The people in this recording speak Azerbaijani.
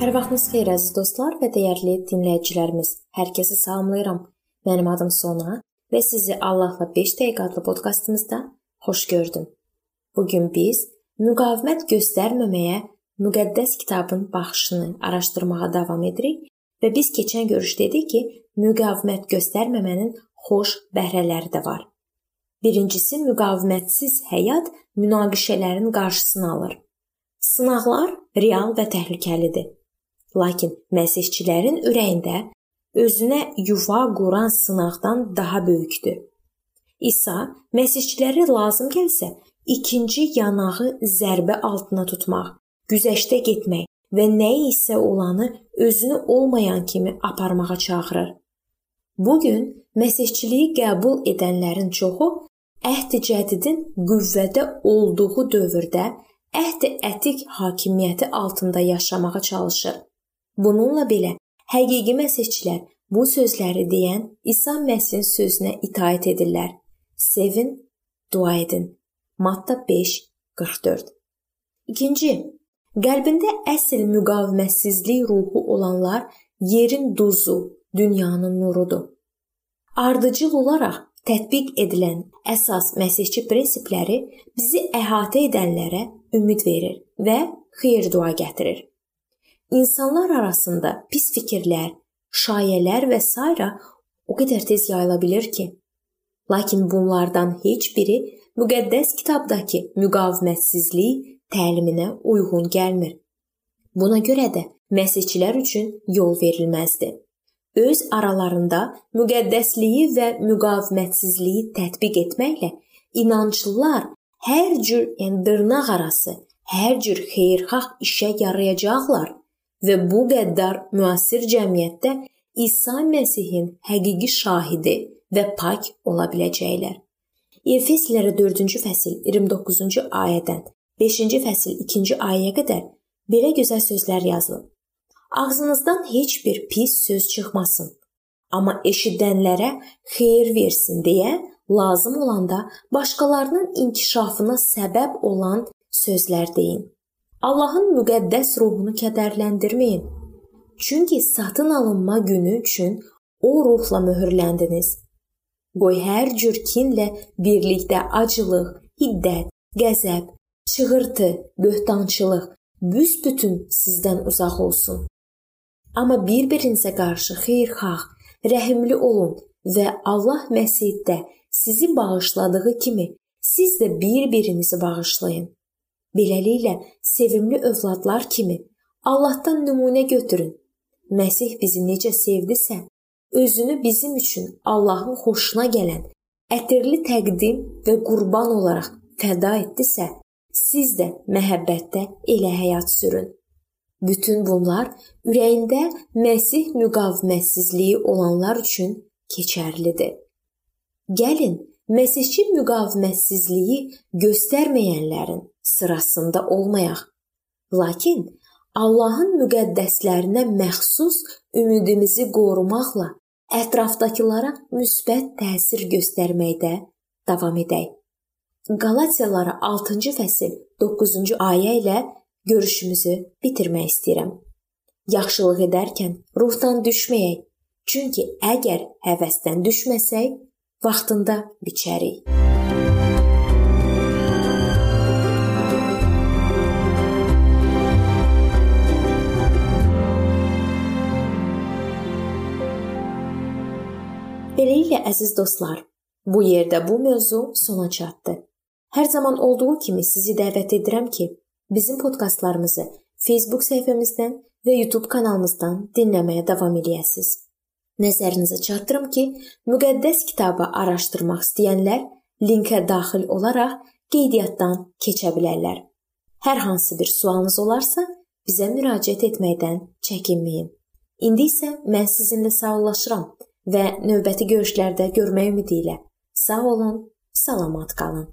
Hər vaxtınız xeyir əziz dostlar və dəyərli dinləyicilərimiz. Hər kəsi salamlayıram. Mənim adım Sona və sizi Allahla 5 dəqiqə adlı podkastımızda xoş gördüm. Bu gün biz müqavimət göstərməməyə müqəddəs kitabın baxışını araşdırmağa davam edirik və biz keçən görüş dedik ki, müqavimət göstərməmənin xoş bəhrələri də var. Birincisi müqavimətsiz həyat münaqişələrin qarşısını alır. Sınaqlar real və təhlükəlidir. Lakin məsihçilərin ürəyində özünə yuva quran sınaqdan daha böyükdür. İsa məsihçiləri lazım gəlsə ikinci yanağı zərbə altına tutmaq, güzəştə getmək və nə isə olanı özünü olmayan kimi aparmağa çağırır. Bu gün məsihçiliyi qəbul edənlərin çoxu əhd-i cədidin qüvvədə olduğu dövrdə əhd-i ətik hakimiyyəti altında yaşamağa çalışır. Bununla belə həqiqi məsihçilər bu sözləri deyən İsa Məsihin sözünə itaat edirlər. Sevin, dua edin. Matta 5:44. İkinci, qəlbində əsl müqavimətsizlik ruhu olanlar yerin duzu, dünyanın nurudur. Ardıcıl olaraq tətbiq edilən əsas məsihçi prinsipləri bizi əhatə edənlərə ümid verir və xeyir dua gətirir. İnsanlar arasında pis fikirlər, şayələr və s. o qədər tez yayıla bilər ki, lakin bunlardan heç biri müqəddəs kitabdakı müqavimətsizlik təliminə uyğun gəlmir. Buna görə də məsihçilər üçün yol verilməzdi. Öz aralarında müqəddəsliyi və müqavimətsizliyi tətbiq etməklə inanclılar hər cür yəni dırnaq arası, hər cür xeyirxah işə yarayacaqlar və bu qəddar müasir cəmiyyətdə İsa Məsihin həqiqi şahidi və pak ola biləcəklər. Efeslilərə 4-cü fəsil 29-cu ayədən 5-ci fəsil 2-ci ayəyə qədər belə gözəl sözlər yazılıb. Ağzınızdan heç bir pis söz çıxmasın, amma eşidənlərə xeyir versin deyə lazım olanda başqalarının inkişafına səbəb olan sözlər deyin. Allahın müqəddəs ruhunu kədərləndirməyin. Çünki satın alınma günü üçün o ruhla möhürləndiniz. Qoy hər cür kinlə birlikdə acılıq, hiddət, qəzəb, çığırtı, böhtançılıq büsbütün sizdən uzaq olsun. Amma bir-birinizə qarşı xeyirxah, rəhimli olun və Allah Məsihdə sizi bağışladığı kimi siz də bir-birinizi bağışlayın. Beləliklə, sevimli övladlar kimi Allahdan nümunə götürün. Məsih bizi necə sevdisə, özünü bizim üçün Allahın xoşuna gələn ətirli təqdim və qurban olaraq fəda etdisə, siz də məhəbbətdə elə həyat sürün. Bütün bunlar ürəyində Məsih müqavimətsizliyi olanlar üçün keçərlidir. Gəlin, Məsihçi müqavimətsizliyi göstərməyənlərin sırasında olmayaq. Lakin Allahın müqəddəslərinə məxsus ümidimizi qorumaqla ətrafdakılara müsbət təsir göstərməkdə davam edək. Qalatiyalara 6-cı fəsil 9-cu ayə ilə görüşümüzü bitirmək istəyirəm. Yaxşılıq edərkən ruhdan düşməyək. Çünki əgər həvəsdən düşməsək, vaxtında biçərik. Beləliklə əziz dostlar, bu yerdə bu mövzu sona çatdı. Hər zaman olduğu kimi sizi dəvət edirəm ki, bizim podkastlarımızı Facebook səhifəmizdən və YouTube kanalımızdan dinləməyə davam eləyəsiniz. Nəzərinizə çatdırım ki, müqəddəs kitabı araşdırmaq istəyənlər linkə daxil olaraq qeydiyyatdan keçə bilərlər. Hər hansı bir sualınız olarsa, bizə müraciət etməkdən çəkinməyin. İndi isə mən sizinlə sağollaşıram və növbəti görüşlərdə görmək ümidi ilə sağ olun, salamat qalın.